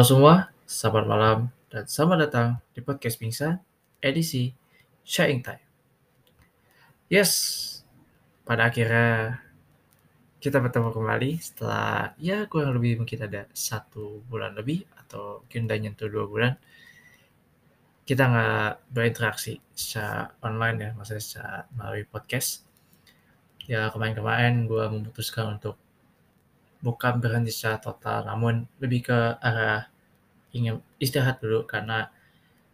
Halo semua, selamat malam dan selamat datang di podcast Pingsan edisi Sharing Time. Yes, pada akhirnya kita bertemu kembali setelah ya kurang lebih mungkin ada satu bulan lebih atau mungkin udah nyentuh dua bulan kita nggak berinteraksi secara online ya, maksudnya secara melalui podcast. Ya kemarin-kemarin gue memutuskan untuk bukan berhenti secara total, namun lebih ke arah ingin istirahat dulu karena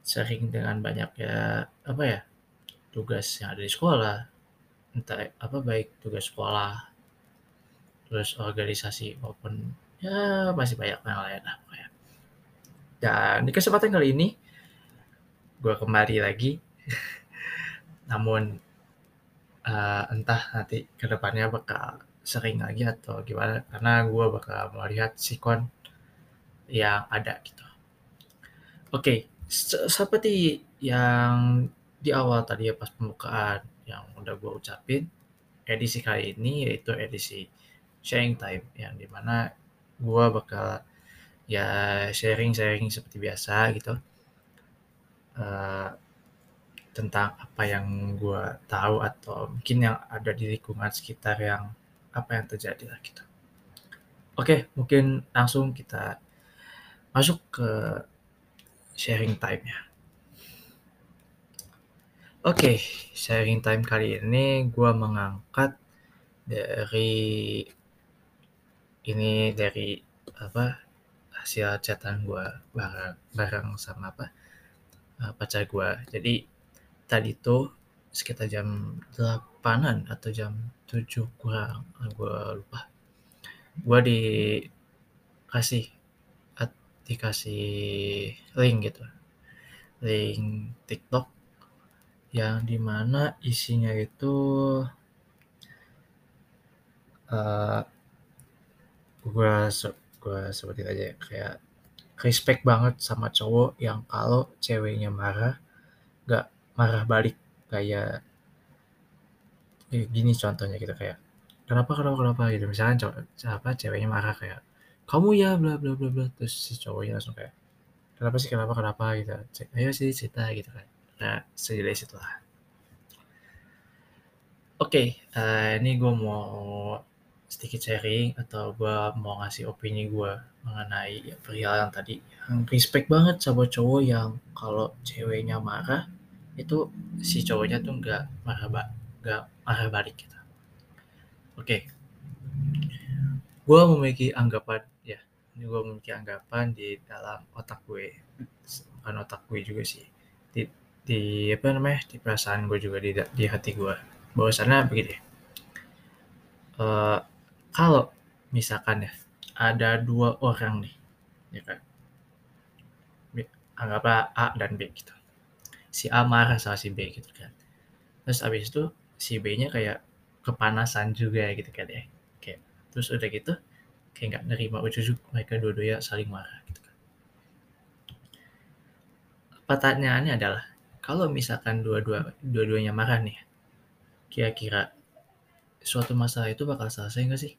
sering dengan banyak ya apa ya tugas yang ada di sekolah, entah apa baik tugas sekolah, terus organisasi maupun ya masih banyak yang lain lah pokoknya. Dan di kesempatan kali ini gue kembali lagi, namun uh, entah nanti ke depannya bakal sering lagi atau gimana karena gue bakal melihat sikon yang ada gitu. Oke, okay, seperti yang di awal tadi ya pas pembukaan yang udah gue ucapin, edisi kali ini yaitu edisi sharing time yang di mana gue bakal ya sharing-sharing seperti biasa gitu uh, tentang apa yang gue tahu atau mungkin yang ada di lingkungan sekitar yang apa yang terjadi lah gitu. Oke, mungkin langsung kita masuk ke sharing time-nya. Oke, sharing time kali ini gue mengangkat dari ini dari apa hasil catatan gue bareng bareng sama apa uh, pacar gue. Jadi tadi tuh sekitar jam 8-an atau jam 7 kurang gue lupa gue dikasih dikasih link gitu. Link TikTok yang di mana isinya itu uh, gue gue seperti aja kayak respect banget sama cowok yang kalau ceweknya marah gak marah balik. Kayak gini contohnya gitu kayak kenapa kenapa kenapa? gitu. Misalkan cowok siapa ceweknya marah kayak kamu ya bla bla bla bla terus si cowoknya langsung kayak kenapa sih kenapa kenapa gitu ayo sih cerita gitu kan nah sejelas itu lah oke okay, uh, eh, ini gue mau sedikit sharing atau gue mau ngasih opini gue mengenai ya, perihal yang tadi yang respect banget sama cowok yang kalau ceweknya marah itu si cowoknya tuh nggak marah banget gak marah balik gitu. Oke. Okay. Gue memiliki anggapan ini gue memiliki anggapan di dalam otak gue, bukan otak gue juga sih. Di, di apa namanya di perasaan gue juga di, di hati gue bahwasannya begini. Uh, kalau misalkan ya ada dua orang nih ya kan? Anggaplah A dan B gitu. Si A marah sama si B gitu kan. Terus abis itu si B-nya kayak kepanasan juga gitu kan ya. Kayak terus udah gitu kayak nggak nerima ujuk mereka dua-duanya saling marah gitu kan. Pertanyaannya adalah kalau misalkan dua-dua dua-duanya marah nih, kira-kira suatu masalah itu bakal selesai nggak sih?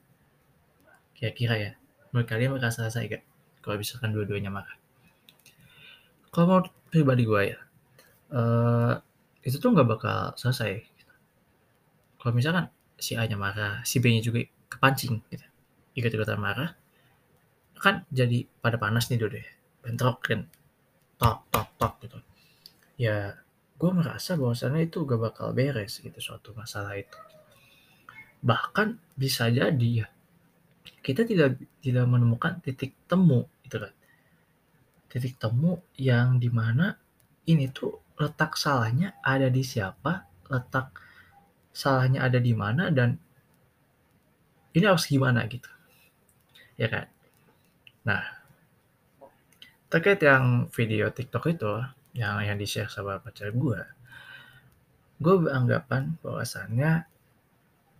Kira-kira ya, menurut kalian bakal selesai gak? Kalau misalkan dua-duanya marah. Kalau menurut pribadi gue ya, uh, itu tuh nggak bakal selesai kalau misalkan si A-nya marah, si B-nya juga kepancing gitu. Ikut-ikutan marah, kan jadi pada panas nih dulu deh. Bentrok kan. Tok, tok, tok gitu. Ya, gue merasa bahwasannya itu gak bakal beres gitu suatu masalah itu. Bahkan bisa jadi ya, kita tidak tidak menemukan titik temu gitu kan. Titik temu yang di mana ini tuh letak salahnya ada di siapa, letak salahnya ada di mana dan ini harus gimana gitu. Ya kan? Nah, terkait yang video TikTok itu yang yang di-share sama pacar gue, gue beranggapan bahwasannya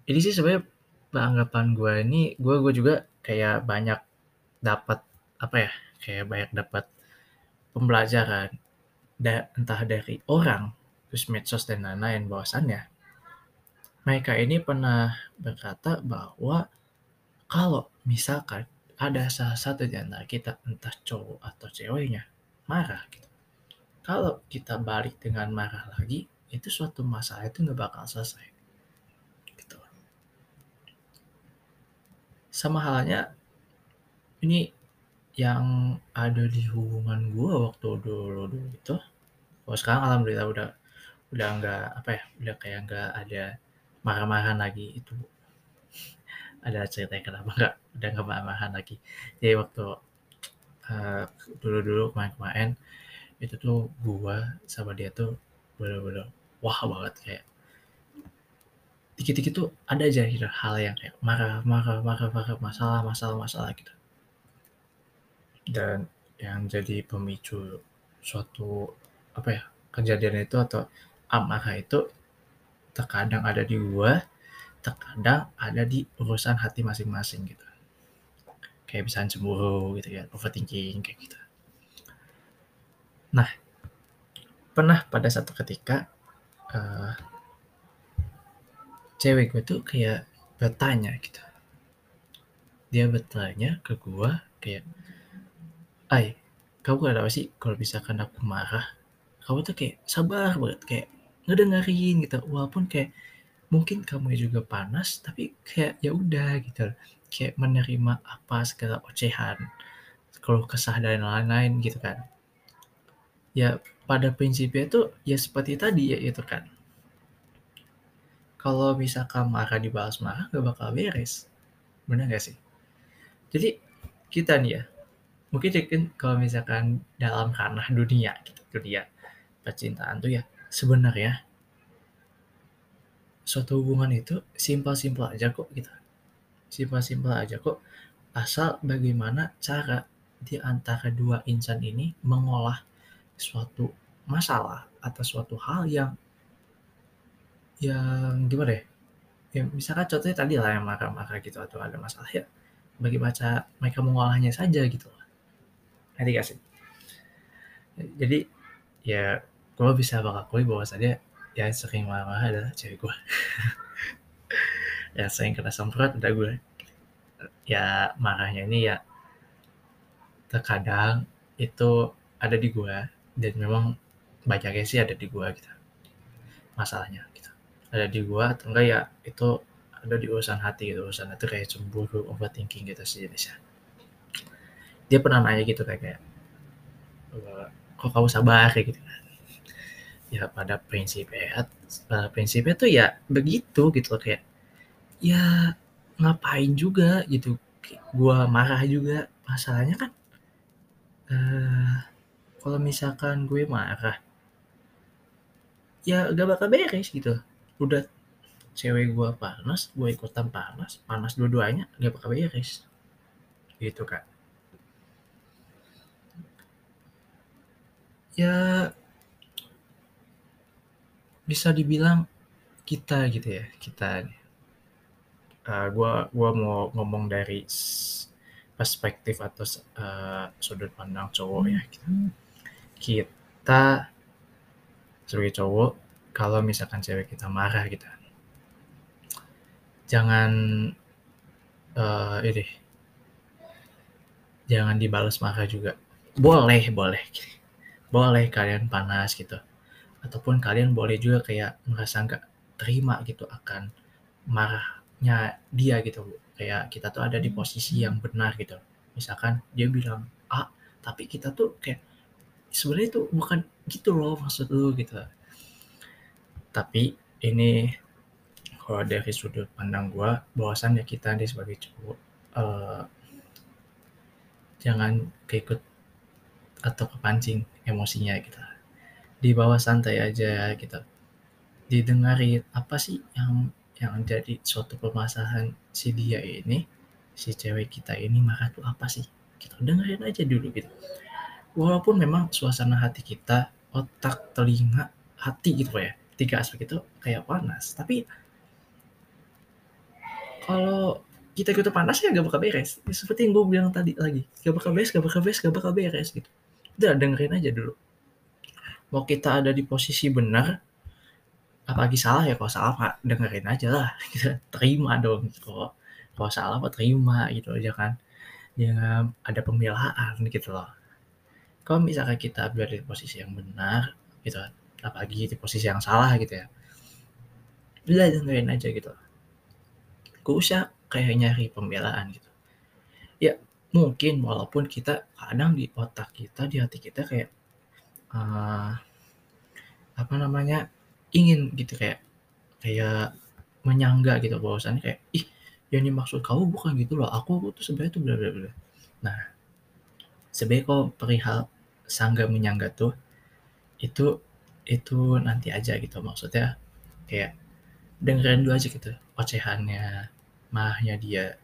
ini sih sebenarnya beranggapan gue ini gue gue juga kayak banyak dapat apa ya kayak banyak dapat pembelajaran da, entah dari orang terus medsos dan lain-lain bahwasannya mereka ini pernah berkata bahwa kalau misalkan ada salah satu di antara kita, entah cowok atau ceweknya, marah gitu. Kalau kita balik dengan marah lagi, itu suatu masalah itu nggak bakal selesai. Gitu. Sama halnya, ini yang ada di hubungan gue waktu dulu dulu itu, kalau sekarang alhamdulillah udah udah nggak apa ya, udah kayak nggak ada marah-marahan lagi itu ada ceritanya kenapa nggak udah nggak marah-marahan lagi. Jadi waktu uh, dulu-dulu kemarin-kemarin itu tuh gua sama dia tuh bener-bener wah banget kayak dikit-dikit tuh ada aja gitu hal yang kayak marah marah marah marah masalah masalah masalah gitu. Dan yang jadi pemicu suatu apa ya kejadian itu atau amarah itu terkadang ada di gua terkadang ada di urusan hati masing-masing gitu. Kayak bisa cemburu gitu ya overthinking kayak gitu. Nah pernah pada satu ketika uh, cewek gue tuh kayak bertanya gitu. Dia bertanya ke gue kayak ay kamu ada apa sih kalau misalkan aku marah? Kamu tuh kayak sabar banget kayak ngedengerin gitu. Walaupun kayak mungkin kamu juga panas tapi kayak ya udah gitu. Kayak menerima apa segala ocehan kalau kesah dan lain-lain gitu kan. Ya pada prinsipnya itu ya seperti tadi ya itu kan. Kalau misalkan marah dibalas marah gak bakal beres. Benar gak sih? Jadi kita nih ya mungkin kan kalau misalkan dalam ranah dunia gitu dunia percintaan tuh ya sebenarnya suatu hubungan itu simpel-simpel aja kok gitu. Simpel-simpel aja kok. Asal bagaimana cara di antara dua insan ini mengolah suatu masalah atau suatu hal yang yang gimana ya? Ya misalkan contohnya tadi lah yang marah-marah gitu atau ada masalah ya bagaimana mereka mengolahnya saja gitu lah. Nanti kasih. Jadi ya kalau bisa mengakui bahwa saja yang sering marah-marah adalah cewek gue yang sering kena semprot ada gue ya marahnya ini ya terkadang itu ada di gue dan memang banyaknya sih ada di gue gitu. Masalahnya gitu. Ada di gue atau enggak ya itu ada di urusan hati gitu. Urusan itu kayak cemburu overthinking gitu sih jenisnya. Dia pernah nanya gitu kayak kayak kok kamu sabar? kayak gitu ya pada prinsipnya pada prinsipnya tuh ya begitu gitu loh kayak ya ngapain juga? gitu. Gua marah juga. Masalahnya kan uh, kalau misalkan gue marah ya gak bakal beres gitu. Udah cewek gua panas gue ikutan panas panas dua-duanya gak bakal beres. Gitu kan ya bisa dibilang kita gitu ya kita uh, gua gua mau ngomong dari perspektif atau uh, sudut pandang cowok ya gitu. kita sebagai cowok kalau misalkan cewek kita marah gitu jangan uh, ini jangan dibalas marah juga. Boleh boleh boleh kalian panas gitu ataupun kalian boleh juga kayak merasa nggak terima gitu akan marahnya dia gitu kayak kita tuh ada di posisi yang benar gitu. Misalkan dia bilang A tapi kita tuh kayak sebenarnya itu bukan gitu loh maksud lu gitu. Tapi ini kalau dari sudut pandang gue bahwasannya kita nih sebagai cowok uh, jangan keikut atau kepancing emosinya gitu di bawah santai aja gitu. Didengarin apa sih yang yang jadi suatu permasalahan si dia ini si cewek kita ini marah tuh apa sih? Kita dengerin aja dulu gitu. Walaupun memang suasana hati kita otak telinga hati gitu ya tiga aspek itu kayak panas. Tapi kalau kita gitu panas ya gak bakal beres. Seperti yang gue bilang tadi lagi gak bakal beres gak bakal beres gak bakal beres gitu. Udah dengerin aja dulu mau kita ada di posisi benar apalagi salah ya kalau salah pak dengerin aja lah kita terima dong gitu kalau kalau salah apa terima gitu aja kan dengan ada pembelaan gitu loh. Kalau misalkan kita berada di posisi yang benar gitu, apalagi di posisi yang salah gitu ya, udah dengerin aja gitu. Gak usah kayak nyari pembelaan gitu. Ya mungkin walaupun kita kadang di otak kita, di hati kita kayak uh, apa namanya ingin gitu kayak kayak menyangga gitu bahwasannya kayak ih yang dimaksud kamu bukan gitu loh aku tuh sebenarnya tuh bla bla bla. Nah sebenarnya kok perihal sangga menyangga tuh itu itu nanti aja gitu maksudnya kayak dengerin dulu aja gitu ocehannya mahnya dia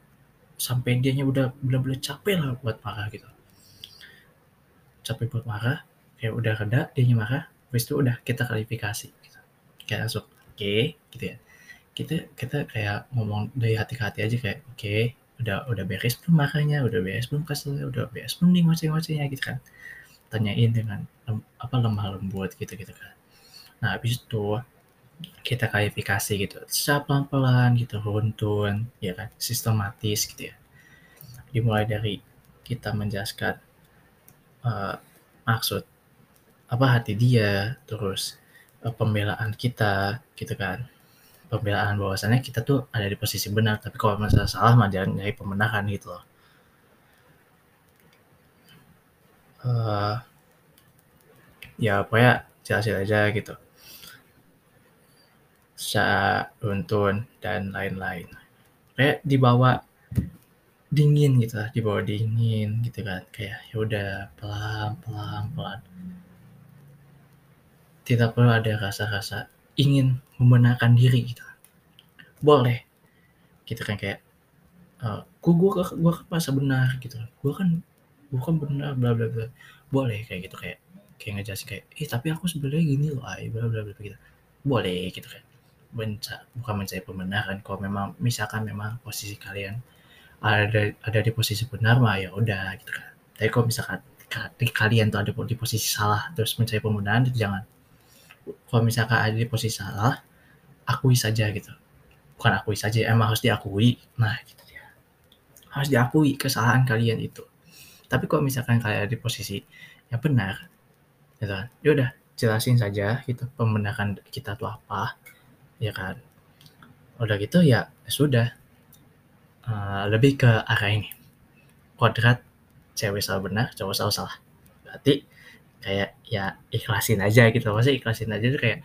sampai dianya udah bener-bener capek lah buat marah gitu. Capek buat marah kayak udah reda dia marah habis itu udah kita klarifikasi gitu. kayak langsung oke okay, gitu ya. Kita kita kayak ngomong dari hati ke hati aja kayak oke okay, udah udah beres belum makanya udah beres belum kesel udah beres belum nih ngoceh-ngocehnya? Gitu kan. Tanyain dengan lem, apa lemah lembut gitu gitu kan. Nah habis itu kita klarifikasi gitu. Secara pelan-pelan gitu runtun ya kan sistematis gitu ya. Dimulai dari kita menjelaskan uh, maksud apa hati dia terus uh, pembelaan kita gitu kan. Pembelaan bahwasannya kita tuh ada di posisi benar tapi kalau masalah salah mah jangan nyari pembenaran gitu loh. Uh, ya pokoknya jelasin aja gitu. Secara runtun dan lain-lain. Kayak dibawa dingin gitu lah dibawa dingin gitu kan. Kayak ya udah pelan pelan tidak perlu ada rasa-rasa ingin membenarkan diri gitu. Boleh. Gitu kan kayak uh, gua gua gua kan masa benar gitu gua kan gua kan benar bla bla bla. Boleh kayak gitu kayak kayak ngejelasin kayak eh tapi aku sebenarnya gini loh ay bla bla bla gitu. Boleh gitu kan. Menca bukan mencari pembenaran. Kalau memang misalkan memang posisi kalian ada ada di posisi benar mah ya udah gitu kan. Tapi kalau misalkan kalian tuh ada di posisi salah terus mencari pembenaran jangan kalau misalkan ada di posisi salah akui saja gitu. Bukan akui saja emang harus diakui. Nah gitu dia. Harus diakui kesalahan kalian itu. Tapi kalau misalkan kalian ada di posisi yang benar gitu kan ya udah jelasin saja gitu pembenaran kita tuh apa ya kan. Udah gitu ya, ya sudah. Uh, lebih ke arah ini. Kodrat cewek salah benar cowok salah salah. Berarti kayak ya ikhlasin aja gitu. Maksudnya ikhlasin aja tuh kayak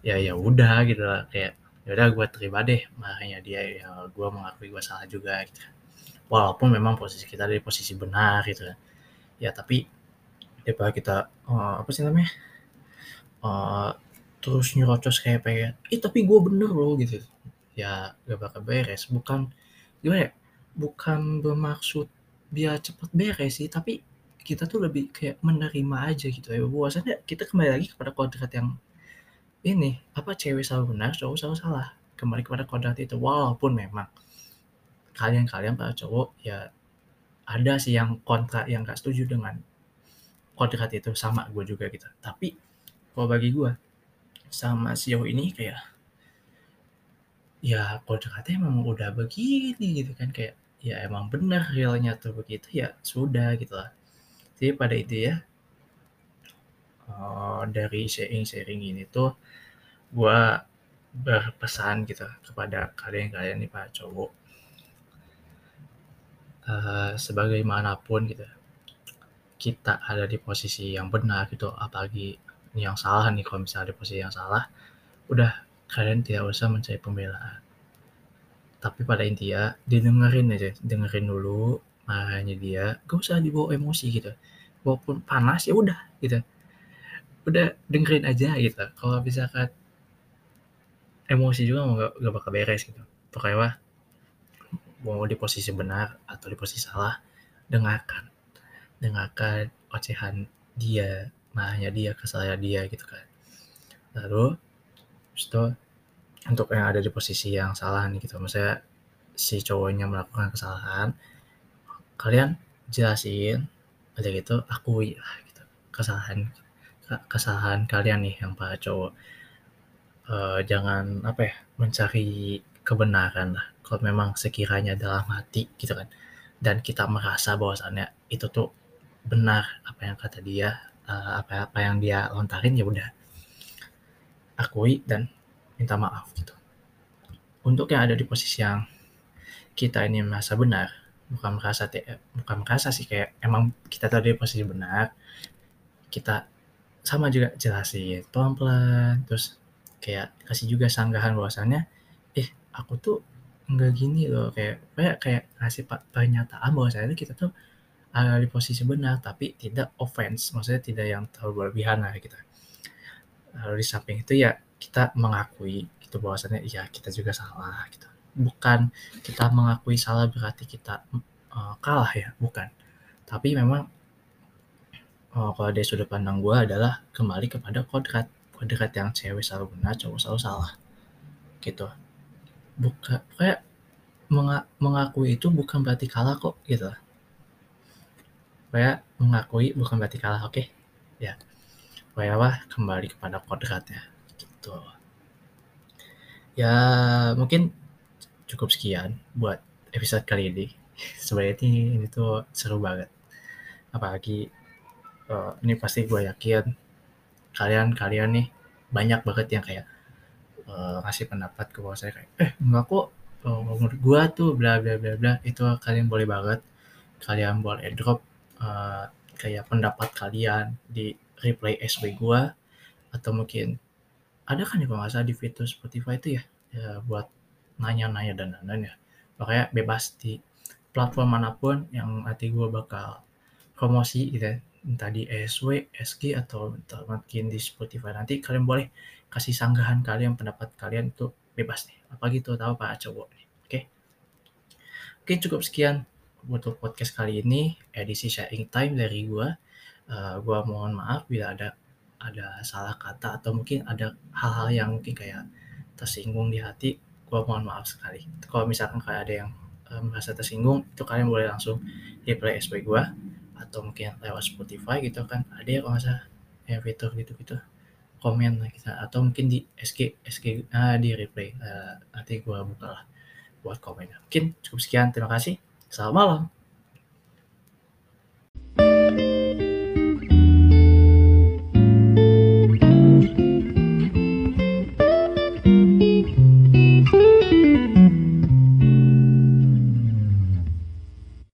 ya ya udah gitu lah. Kayak ya udah gue terima deh. Makanya dia ya gue mengakui gue salah juga gitu walaupun memang posisi kita di posisi benar gitu ya tapi daripada kita uh, apa sih namanya uh, terus nyerocos kayak pengen eh tapi gue bener loh gitu. Ya gak bakal beres. Bukan gimana ya bukan bermaksud biar cepet beres sih tapi kita tuh lebih kayak menerima aja gitu ya. Bahwasannya kita kembali lagi kepada kodrat yang ini apa cewek selalu benar cowok selalu salah. Kembali kepada kodrat itu walaupun memang kalian-kalian para cowok ya ada sih yang kontra yang gak setuju dengan kodrat itu. Sama gue juga gitu. Tapi kalau bagi gue sama sejauh ini kayak ya kodratnya emang udah begini gitu kan. Kayak ya emang benar realnya tuh begitu ya sudah gitu lah jadi pada itu ya uh, dari sharing-sharing ini tuh gue berpesan gitu kepada kalian-kalian nih para cowok uh, sebagaimanapun gitu kita ada di posisi yang benar gitu apalagi yang salah nih kalau misalnya di posisi yang salah udah kalian tidak usah mencari pembelaan. Tapi pada intinya didengerin aja dengerin dulu marahnya dia gak usah dibawa emosi gitu. Walaupun panas ya udah gitu. Udah dengerin aja gitu. Kalau misalkan emosi juga mau gak, bakal beres gitu. Pokoknya wah mau di posisi benar atau di posisi salah dengarkan. Dengarkan ocehan dia marahnya dia kesalahan dia gitu kan. Lalu itu untuk yang ada di posisi yang salah nih gitu. Maksudnya si cowoknya melakukan kesalahan kalian jelasin aja gitu akui lah gitu. Kesalahan kesalahan kalian nih yang para cowok. Uh, jangan apa ya mencari kebenaran lah. Kalau memang sekiranya dalam hati gitu kan. Dan kita merasa bahwasannya itu tuh benar apa yang kata dia uh, apa apa yang dia lontarin ya udah. Akui dan minta maaf gitu. Untuk yang ada di posisi yang kita ini merasa benar bukan merasa bukan merasa sih kayak emang kita tadi di posisi benar kita sama juga jelasin pelan-pelan terus kayak kasih juga sanggahan bahwasannya eh aku tuh nggak gini loh. Kayak kayak kayak ngasih pernyataan bahwa saya kita tuh ada di posisi benar tapi tidak offense maksudnya tidak yang terlalu berlebihan lah gitu. Lalu di samping itu ya kita mengakui gitu bahwasannya ya kita juga salah gitu bukan kita mengakui salah berarti kita uh, kalah ya bukan. Tapi memang uh, kalau dari sudut pandang gue adalah kembali kepada kodrat kodrat yang cewek selalu benar cowok selalu salah gitu. Bukan kayak mengakui itu bukan berarti kalah kok gitu. Supaya mengakui bukan berarti kalah oke? Okay? ya. Supaya apa? Kembali kepada kodratnya gitu. Ya mungkin cukup sekian buat episode kali ini. Sebenarnya ini, ini tuh seru banget. Apalagi uh, ini pasti gue yakin kalian kalian nih banyak banget yang kayak uh, ngasih pendapat ke bawah saya kayak eh enggak kok uh, menurut gue tuh bla bla bla bla itu kalian boleh banget. Kalian boleh drop uh, kayak pendapat kalian di replay SW gua atau mungkin ada kan ya kalau nggak salah di fitur Spotify itu ya, ya buat nanya-nanya dan lain-lain ya. Makanya bebas di platform mana pun yang nanti gue bakal promosi gitu ya. Entah di SW, SG, atau mungkin di Spotify. Nanti kalian boleh kasih sanggahan kalian, pendapat kalian itu bebas nih. Apa gitu tahu Pak Cowok nih. Oke. Oke cukup sekian untuk podcast kali ini edisi sharing time dari gue. Uh, gue mohon maaf bila ada ada salah kata atau mungkin ada hal-hal yang mungkin kayak tersinggung di hati mohon maaf sekali. Kalau misalkan kalian ada yang um, merasa tersinggung itu kalian boleh langsung reply SP gue atau mungkin lewat Spotify gitu kan. Ada yang kalau nggak ya, fitur gitu-gitu komen lah kita. Atau mungkin di sk sk ah, di reply uh, eh, nanti gue buka lah buat komen mungkin cukup sekian. Terima kasih. Selamat malam.